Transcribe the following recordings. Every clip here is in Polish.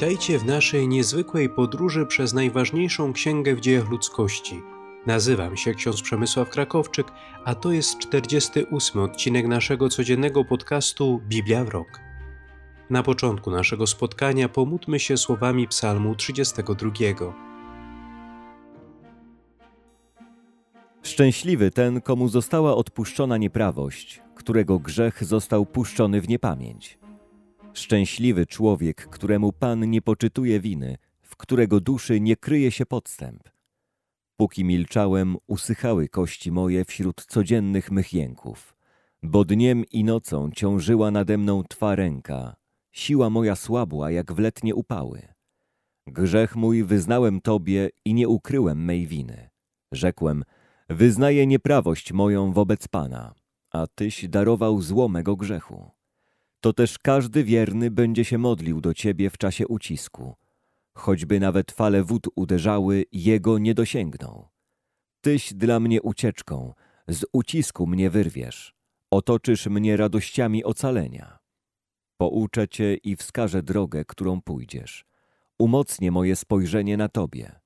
Witajcie w naszej niezwykłej podróży przez najważniejszą księgę w dziejach ludzkości. Nazywam się ksiądz Przemysław Krakowczyk, a to jest 48 odcinek naszego codziennego podcastu Biblia w rok. Na początku naszego spotkania pomódlmy się słowami Psalmu 32. Szczęśliwy ten, komu została odpuszczona nieprawość, którego grzech został puszczony w niepamięć. Szczęśliwy człowiek, któremu Pan nie poczytuje winy, w którego duszy nie kryje się podstęp. Póki milczałem, usychały kości moje wśród codziennych mych jęków, bo dniem i nocą ciążyła nade mną Twa ręka, siła moja słabła jak w letnie upały. Grzech mój wyznałem Tobie i nie ukryłem mej winy. Rzekłem, wyznaję nieprawość moją wobec Pana, a Tyś darował zło mego grzechu to też każdy wierny będzie się modlił do Ciebie w czasie ucisku. Choćby nawet fale wód uderzały, Jego nie dosięgną. Tyś dla mnie ucieczką, z ucisku mnie wyrwiesz, otoczysz mnie radościami ocalenia. Pouczę Cię i wskażę drogę, którą pójdziesz. Umocnię moje spojrzenie na Tobie.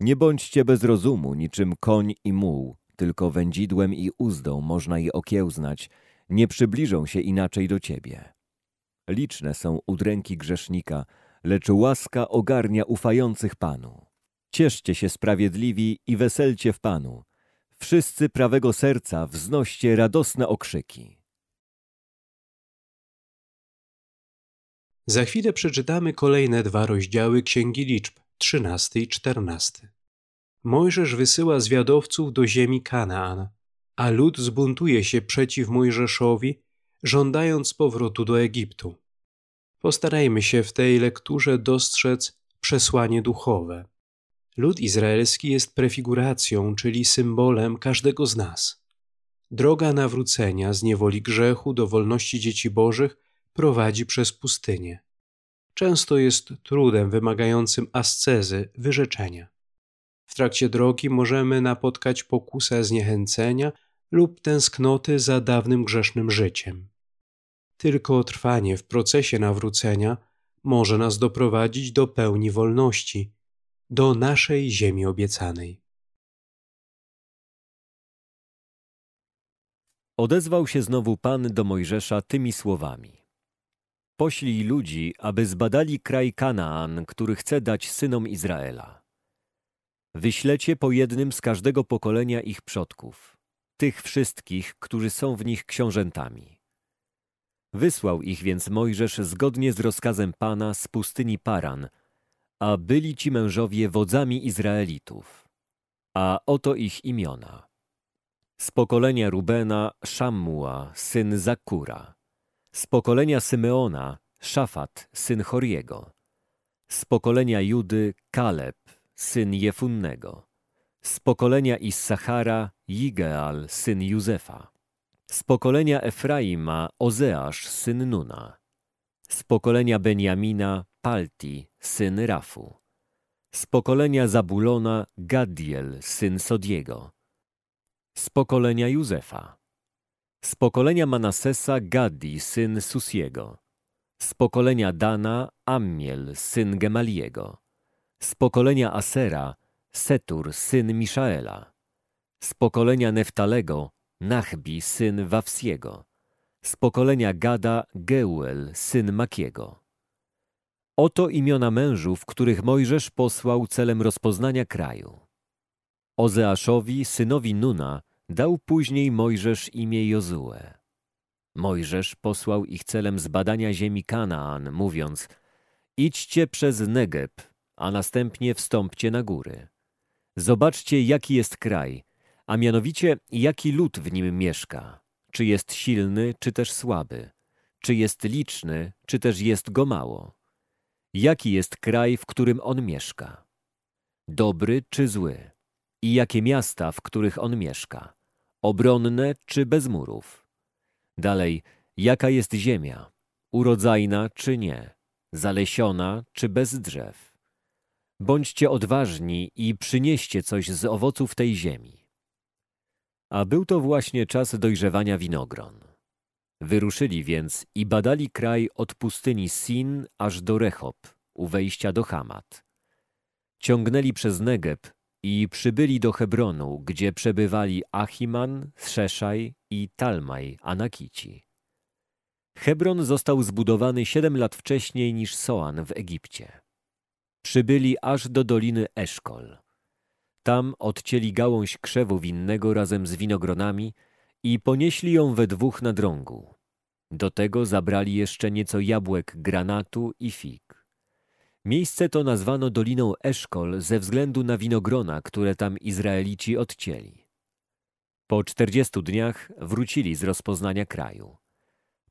Nie bądźcie bez rozumu, niczym koń i muł, tylko wędzidłem i uzdą można je okiełznać, nie przybliżą się inaczej do Ciebie. Liczne są udręki grzesznika, lecz łaska ogarnia ufających Panu. Cieszcie się sprawiedliwi i weselcie w Panu. Wszyscy prawego serca wznoście radosne okrzyki. Za chwilę przeczytamy kolejne dwa rozdziały Księgi Liczb, 13 i 14. Mojżesz wysyła zwiadowców do ziemi Kanaan a lud zbuntuje się przeciw Mojżeszowi, żądając powrotu do Egiptu. Postarajmy się w tej lekturze dostrzec przesłanie duchowe. Lud izraelski jest prefiguracją, czyli symbolem każdego z nas. Droga nawrócenia z niewoli grzechu do wolności dzieci Bożych prowadzi przez pustynię. Często jest trudem wymagającym ascezy, wyrzeczenia. W trakcie drogi możemy napotkać pokusę zniechęcenia lub tęsknoty za dawnym grzesznym życiem. Tylko trwanie w procesie nawrócenia może nas doprowadzić do pełni wolności, do naszej ziemi obiecanej. Odezwał się znowu Pan do Mojżesza tymi słowami. Poślij ludzi, aby zbadali kraj Kanaan, który chce dać synom Izraela. Wyślecie po jednym z każdego pokolenia ich przodków tych wszystkich, którzy są w nich książętami. Wysłał ich więc Mojżesz zgodnie z rozkazem Pana z pustyni Paran, a byli ci mężowie wodzami Izraelitów. A oto ich imiona. Z pokolenia Rubena Szammua, syn Zakura. Z pokolenia Symeona Szafat, syn Choriego. Z pokolenia Judy Kaleb, syn Jefunnego z pokolenia Issachara Jigeal, syn Józefa. Z pokolenia Efraima Ozeasz, syn Nuna. Z pokolenia Benjamina Palti, syn Rafu. Z pokolenia Zabulona Gadiel, syn Sodiego. Z pokolenia Józefa. Z pokolenia Manasesa Gadi, syn Susiego. Z pokolenia Dana Ammiel, syn Gemaliego. Z pokolenia Asera Setur, syn Miszaela. Z pokolenia Neftalego Nachbi, syn Wawsiego. Z pokolenia Gada Geuel, syn Makiego. Oto imiona mężów, których Mojżesz posłał celem rozpoznania kraju. Ozeaszowi, synowi Nuna, dał później Mojżesz imię Jozue. Mojżesz posłał ich celem zbadania ziemi Kanaan, mówiąc Idźcie przez Negeb, a następnie wstąpcie na góry. Zobaczcie, jaki jest kraj, a mianowicie jaki lud w nim mieszka. Czy jest silny, czy też słaby. Czy jest liczny, czy też jest go mało. Jaki jest kraj, w którym on mieszka. Dobry czy zły. I jakie miasta, w których on mieszka. Obronne czy bez murów. Dalej, jaka jest ziemia. Urodzajna czy nie. Zalesiona czy bez drzew Bądźcie odważni i przynieście coś z owoców tej ziemi. A był to właśnie czas dojrzewania winogron. Wyruszyli więc i badali kraj od pustyni Sin aż do Rechob, u wejścia do Hamat. Ciągnęli przez Negeb i przybyli do Hebronu, gdzie przebywali Achiman, Szeszaj i Talmaj, Anakici. Hebron został zbudowany siedem lat wcześniej niż Soan w Egipcie. Przybyli aż do doliny Eszkol. Tam odcięli gałąź krzewu winnego razem z winogronami i ponieśli ją we dwóch na drągu. Do tego zabrali jeszcze nieco jabłek, granatu i fig. Miejsce to nazwano Doliną Eszkol ze względu na winogrona, które tam Izraelici odcięli. Po czterdziestu dniach wrócili z rozpoznania kraju.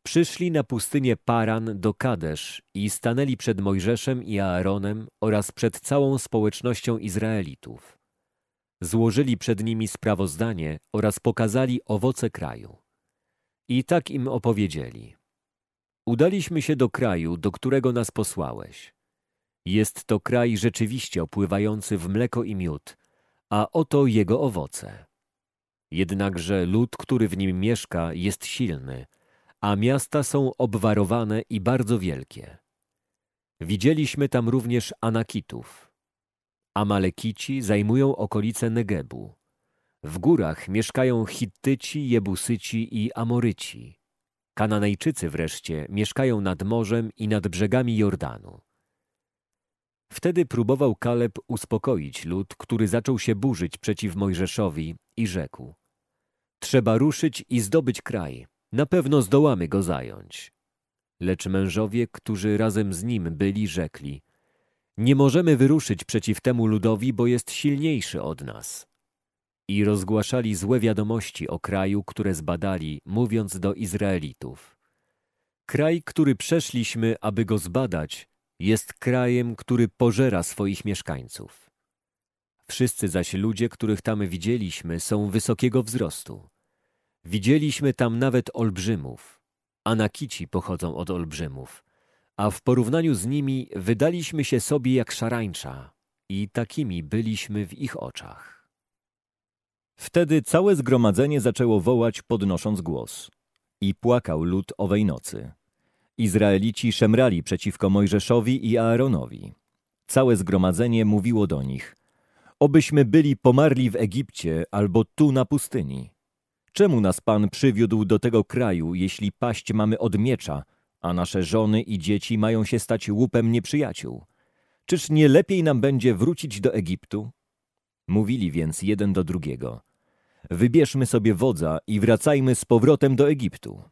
Przyszli na pustynię Paran do Kadesz i stanęli przed Mojżeszem i Aaronem oraz przed całą społecznością Izraelitów. Złożyli przed nimi sprawozdanie oraz pokazali owoce kraju. I tak im opowiedzieli. Udaliśmy się do kraju, do którego nas posłałeś. Jest to kraj rzeczywiście opływający w mleko i miód, a oto jego owoce. Jednakże lud, który w nim mieszka, jest silny, a miasta są obwarowane i bardzo wielkie. Widzieliśmy tam również Anakitów. Amalekici zajmują okolice Negebu. W górach mieszkają Hittyci, Jebusyci i Amoryci. Kananejczycy wreszcie mieszkają nad morzem i nad brzegami Jordanu. Wtedy próbował Kaleb uspokoić lud, który zaczął się burzyć przeciw Mojżeszowi i rzekł Trzeba ruszyć i zdobyć kraj. Na pewno zdołamy go zająć. Lecz mężowie, którzy razem z nim byli, rzekli Nie możemy wyruszyć przeciw temu ludowi, bo jest silniejszy od nas. I rozgłaszali złe wiadomości o kraju, które zbadali, mówiąc do Izraelitów. Kraj, który przeszliśmy, aby go zbadać, jest krajem, który pożera swoich mieszkańców. Wszyscy zaś ludzie, których tam widzieliśmy, są wysokiego wzrostu. Widzieliśmy tam nawet olbrzymów. Anakici pochodzą od olbrzymów, a w porównaniu z nimi wydaliśmy się sobie jak szarańcza i takimi byliśmy w ich oczach. Wtedy całe zgromadzenie zaczęło wołać, podnosząc głos. I płakał lud owej nocy. Izraelici szemrali przeciwko Mojżeszowi i Aaronowi. Całe zgromadzenie mówiło do nich, obyśmy byli pomarli w Egipcie albo tu na pustyni. Czemu nas Pan przywiódł do tego kraju, jeśli paść mamy od miecza, a nasze żony i dzieci mają się stać łupem nieprzyjaciół? Czyż nie lepiej nam będzie wrócić do Egiptu? Mówili więc jeden do drugiego. Wybierzmy sobie wodza i wracajmy z powrotem do Egiptu.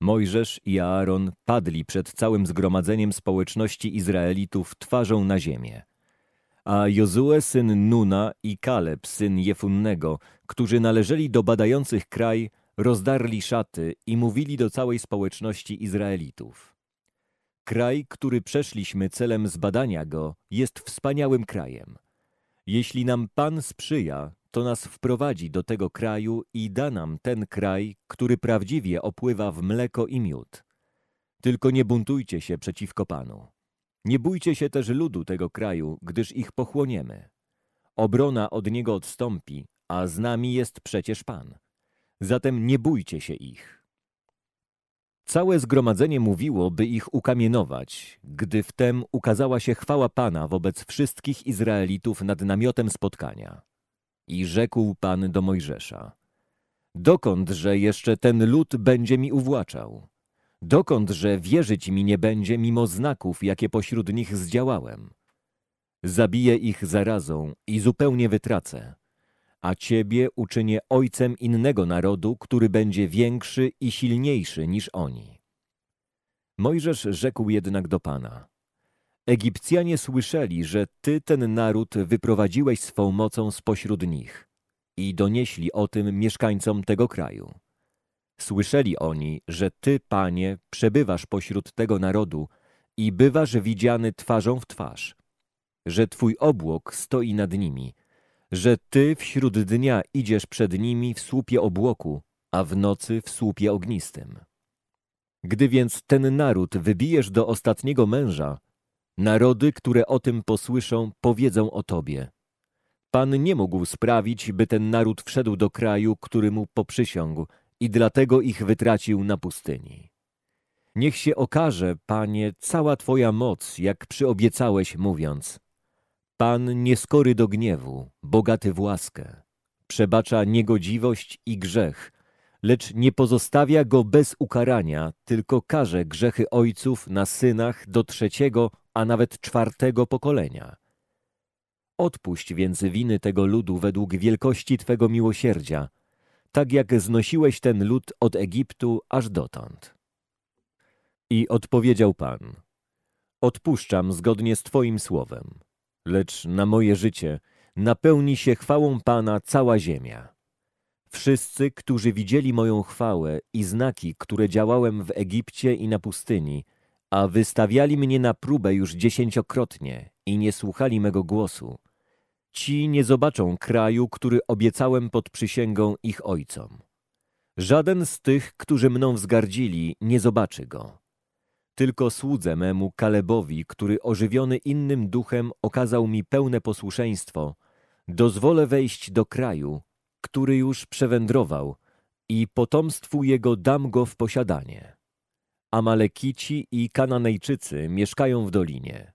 Mojżesz i Aaron padli przed całym zgromadzeniem społeczności Izraelitów twarzą na ziemię. A Jozue syn Nuna i Kaleb syn Jefunnego, którzy należeli do badających kraj, rozdarli szaty i mówili do całej społeczności Izraelitów. Kraj, który przeszliśmy celem zbadania go, jest wspaniałym krajem. Jeśli nam Pan sprzyja, to nas wprowadzi do tego kraju i da nam ten kraj, który prawdziwie opływa w mleko i miód. Tylko nie buntujcie się przeciwko Panu. Nie bójcie się też ludu tego kraju, gdyż ich pochłoniemy. Obrona od niego odstąpi, a z nami jest przecież Pan. Zatem nie bójcie się ich. Całe zgromadzenie mówiło, by ich ukamienować, gdy wtem ukazała się chwała Pana wobec wszystkich Izraelitów nad namiotem spotkania. I rzekł Pan do Mojżesza, dokądże jeszcze ten lud będzie mi uwłaczał? Dokądże wierzyć mi nie będzie mimo znaków, jakie pośród nich zdziałałem? Zabiję ich zarazą i zupełnie wytracę, a ciebie uczynię ojcem innego narodu, który będzie większy i silniejszy niż oni. Mojżesz rzekł jednak do Pana, Egipcjanie słyszeli, że Ty ten naród wyprowadziłeś swą mocą spośród nich i donieśli o tym mieszkańcom tego kraju. Słyszeli oni, że Ty, Panie, przebywasz pośród tego narodu i bywasz widziany twarzą w twarz, że Twój obłok stoi nad nimi, że Ty wśród dnia idziesz przed nimi w słupie obłoku, a w nocy w słupie ognistym. Gdy więc ten naród wybijesz do ostatniego męża, Narody, które o tym posłyszą, powiedzą o Tobie. Pan nie mógł sprawić, by ten naród wszedł do kraju, który mu poprzysiągł i dlatego ich wytracił na pustyni. Niech się okaże, Panie, cała Twoja moc, jak przyobiecałeś, mówiąc Pan nieskory do gniewu, bogaty w łaskę, przebacza niegodziwość i grzech, lecz nie pozostawia go bez ukarania, tylko karze grzechy ojców na synach do trzeciego, a nawet czwartego pokolenia. Odpuść więc winy tego ludu według wielkości Twego miłosierdzia, tak jak znosiłeś ten lud od Egiptu aż dotąd. I odpowiedział Pan, odpuszczam zgodnie z Twoim słowem, lecz na moje życie napełni się chwałą Pana cała ziemia. Wszyscy, którzy widzieli moją chwałę i znaki, które działałem w Egipcie i na pustyni, a wystawiali mnie na próbę już dziesięciokrotnie i nie słuchali mego głosu, ci nie zobaczą kraju, który obiecałem pod przysięgą ich ojcom. Żaden z tych, którzy mną wzgardzili, nie zobaczy go. Tylko słudze memu Kalebowi, który ożywiony innym duchem okazał mi pełne posłuszeństwo, dozwolę wejść do kraju, który już przewędrował i potomstwu jego dam go w posiadanie. Amalekici i Kananejczycy mieszkają w dolinie.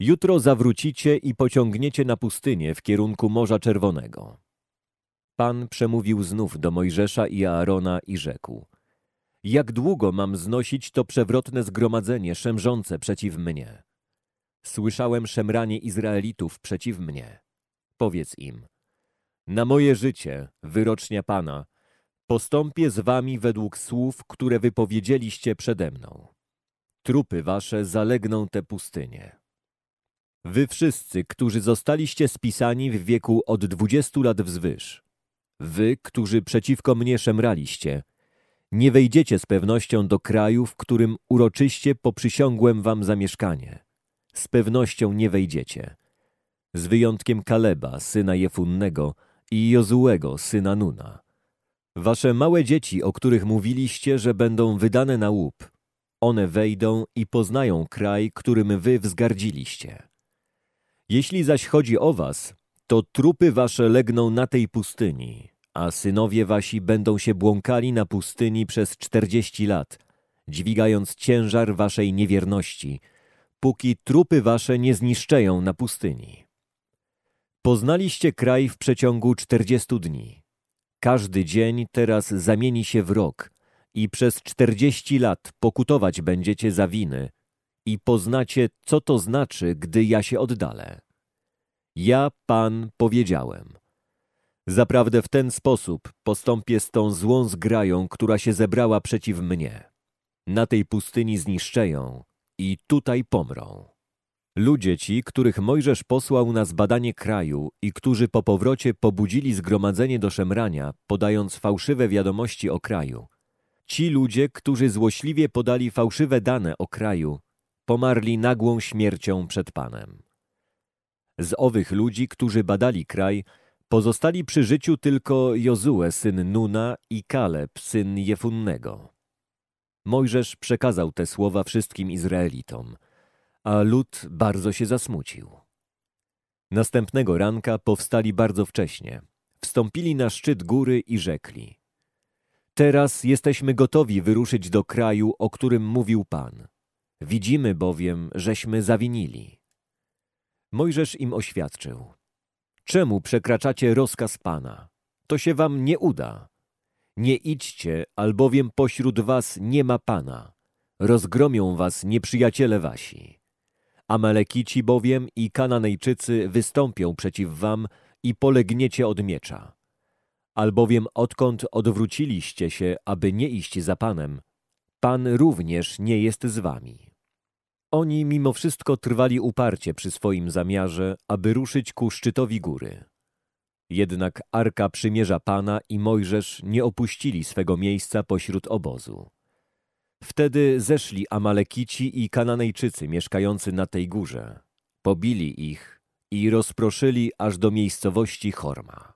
Jutro zawrócicie i pociągniecie na pustynię w kierunku Morza Czerwonego. Pan przemówił znów do Mojżesza i Aarona i rzekł – jak długo mam znosić to przewrotne zgromadzenie szemrzące przeciw mnie? Słyszałem szemranie Izraelitów przeciw mnie. Powiedz im, na moje życie, wyrocznia Pana, postąpię z wami według słów, które wypowiedzieliście przede mną. Trupy wasze zalegną te pustynie. Wy wszyscy, którzy zostaliście spisani w wieku od dwudziestu lat wzwyż, wy, którzy przeciwko mnie szemraliście, nie wejdziecie z pewnością do kraju, w którym uroczyście poprzysiągłem wam zamieszkanie. Z pewnością nie wejdziecie. Z wyjątkiem Kaleba, syna Jefunnego i Jozułego, syna Nuna. Wasze małe dzieci, o których mówiliście, że będą wydane na łup, one wejdą i poznają kraj, którym wy wzgardziliście. Jeśli zaś chodzi o was, to trupy wasze legną na tej pustyni, a synowie wasi będą się błąkali na pustyni przez czterdzieści lat, dźwigając ciężar waszej niewierności, póki trupy wasze nie zniszczeją na pustyni. Poznaliście kraj w przeciągu czterdziestu dni. Każdy dzień teraz zamieni się w rok i przez czterdzieści lat pokutować będziecie za winy i poznacie, co to znaczy, gdy ja się oddalę. Ja, Pan, powiedziałem – Zaprawdę w ten sposób postąpię z tą złą zgrają, która się zebrała przeciw mnie. Na tej pustyni zniszczę ją i tutaj pomrą. Ludzie ci, których Mojżesz posłał na zbadanie kraju i którzy po powrocie pobudzili zgromadzenie do szemrania, podając fałszywe wiadomości o kraju. Ci ludzie, którzy złośliwie podali fałszywe dane o kraju, pomarli nagłą śmiercią przed Panem. Z owych ludzi, którzy badali kraj, Pozostali przy życiu tylko Jozue, syn Nuna i Kaleb, syn Jefunnego. Mojżesz przekazał te słowa wszystkim Izraelitom, a lud bardzo się zasmucił. Następnego ranka powstali bardzo wcześnie, wstąpili na szczyt góry i rzekli Teraz jesteśmy gotowi wyruszyć do kraju, o którym mówił Pan. Widzimy bowiem, żeśmy zawinili. Mojżesz im oświadczył Czemu przekraczacie rozkaz Pana? To się wam nie uda. Nie idźcie, albowiem pośród was nie ma Pana. Rozgromią was nieprzyjaciele wasi. Amalekici bowiem i Kananejczycy wystąpią przeciw wam i polegniecie od miecza. Albowiem odkąd odwróciliście się, aby nie iść za Panem, Pan również nie jest z wami. Oni mimo wszystko trwali uparcie przy swoim zamiarze, aby ruszyć ku szczytowi góry. Jednak Arka Przymierza Pana i Mojżesz nie opuścili swego miejsca pośród obozu. Wtedy zeszli Amalekici i Kananejczycy mieszkający na tej górze. Pobili ich i rozproszyli aż do miejscowości Horma.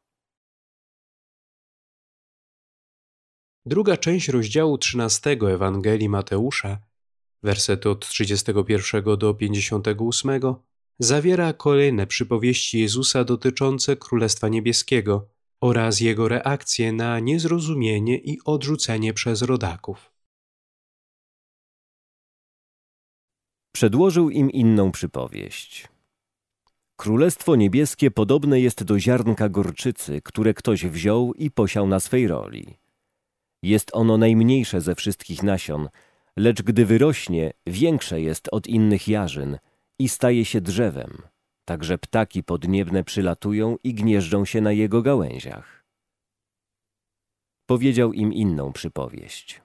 Druga część rozdziału 13 Ewangelii Mateusza wersety od 31 do 58, zawiera kolejne przypowieści Jezusa dotyczące Królestwa Niebieskiego oraz jego reakcje na niezrozumienie i odrzucenie przez rodaków. Przedłożył im inną przypowieść. Królestwo niebieskie podobne jest do ziarnka gorczycy, które ktoś wziął i posiał na swej roli. Jest ono najmniejsze ze wszystkich nasion, lecz gdy wyrośnie, większe jest od innych jarzyn i staje się drzewem, także ptaki podniebne przylatują i gnieżdżą się na jego gałęziach. Powiedział im inną przypowieść.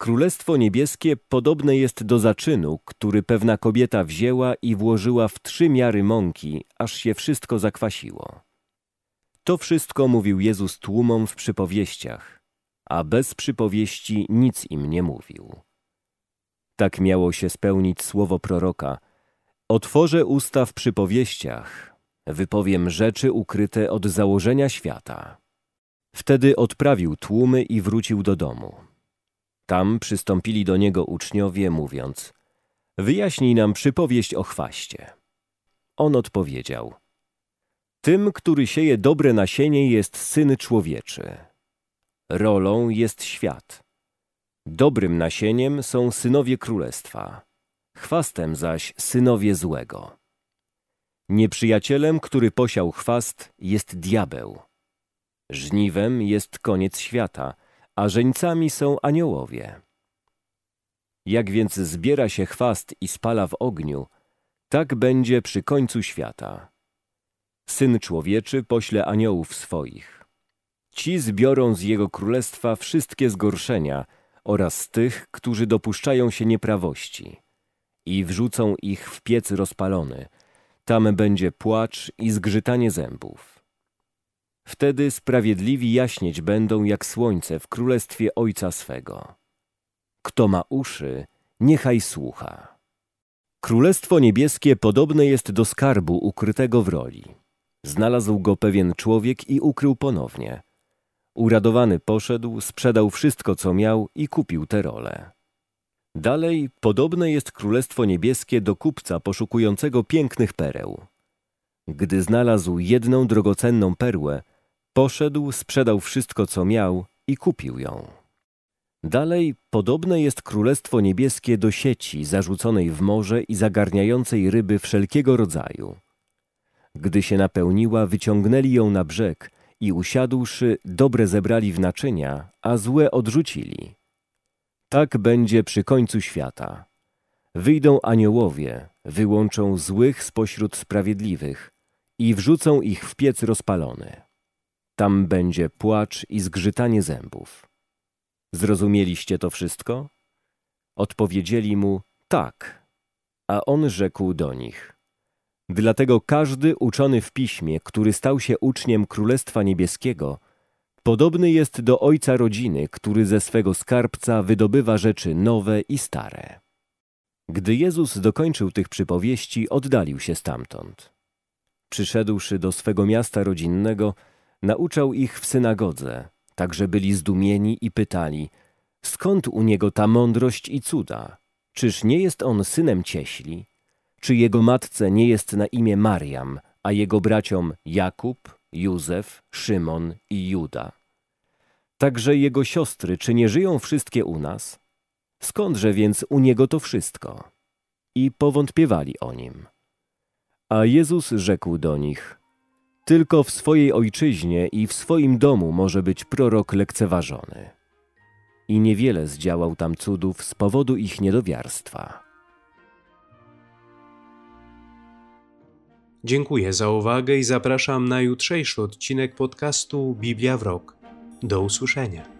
Królestwo niebieskie podobne jest do zaczynu, który pewna kobieta wzięła i włożyła w trzy miary mąki, aż się wszystko zakwasiło. To wszystko mówił Jezus tłumom w przypowieściach, a bez przypowieści nic im nie mówił. Tak miało się spełnić słowo proroka. Otworzę usta w przypowieściach, wypowiem rzeczy ukryte od założenia świata. Wtedy odprawił tłumy i wrócił do domu. Tam przystąpili do niego uczniowie, mówiąc: Wyjaśnij nam przypowieść o chwaście. On odpowiedział: Tym, który sieje dobre nasienie, jest syn człowieczy. Rolą jest świat. Dobrym nasieniem są synowie królestwa, chwastem zaś synowie złego. Nieprzyjacielem, który posiał chwast, jest diabeł. Żniwem jest koniec świata, a żeńcami są aniołowie. Jak więc zbiera się chwast i spala w ogniu, tak będzie przy końcu świata. Syn człowieczy pośle aniołów swoich. Ci zbiorą z jego królestwa wszystkie zgorszenia oraz tych, którzy dopuszczają się nieprawości i wrzucą ich w piec rozpalony. Tam będzie płacz i zgrzytanie zębów. Wtedy sprawiedliwi jaśnieć będą jak słońce w królestwie Ojca swego. Kto ma uszy, niechaj słucha. Królestwo niebieskie podobne jest do skarbu ukrytego w roli. Znalazł go pewien człowiek i ukrył ponownie. Uradowany poszedł, sprzedał wszystko, co miał i kupił tę rolę. Dalej podobne jest Królestwo Niebieskie do kupca poszukującego pięknych pereł. Gdy znalazł jedną drogocenną perłę, Poszedł, sprzedał wszystko, co miał i kupił ją. Dalej podobne jest Królestwo Niebieskie do sieci zarzuconej w morze i zagarniającej ryby wszelkiego rodzaju. Gdy się napełniła, wyciągnęli ją na brzeg i usiadłszy, dobre zebrali w naczynia, a złe odrzucili. Tak będzie przy końcu świata. Wyjdą aniołowie, wyłączą złych spośród sprawiedliwych i wrzucą ich w piec rozpalony. Tam będzie płacz i zgrzytanie zębów. Zrozumieliście to wszystko? Odpowiedzieli mu tak, a on rzekł do nich. Dlatego każdy uczony w piśmie, który stał się uczniem Królestwa Niebieskiego, podobny jest do ojca rodziny, który ze swego skarbca wydobywa rzeczy nowe i stare. Gdy Jezus dokończył tych przypowieści, oddalił się stamtąd. Przyszedłszy do swego miasta rodzinnego, Nauczał ich w synagodze, tak że byli zdumieni i pytali, skąd u niego ta mądrość i cuda? Czyż nie jest on synem cieśli? Czy jego matce nie jest na imię Mariam, a jego braciom Jakub, Józef, Szymon i Juda? Także jego siostry, czy nie żyją wszystkie u nas? Skądże więc u niego to wszystko? I powątpiewali o nim. A Jezus rzekł do nich – tylko w swojej ojczyźnie i w swoim domu może być prorok lekceważony. I niewiele zdziałał tam cudów z powodu ich niedowiarstwa. Dziękuję za uwagę i zapraszam na jutrzejszy odcinek podcastu Biblia w rok. Do usłyszenia.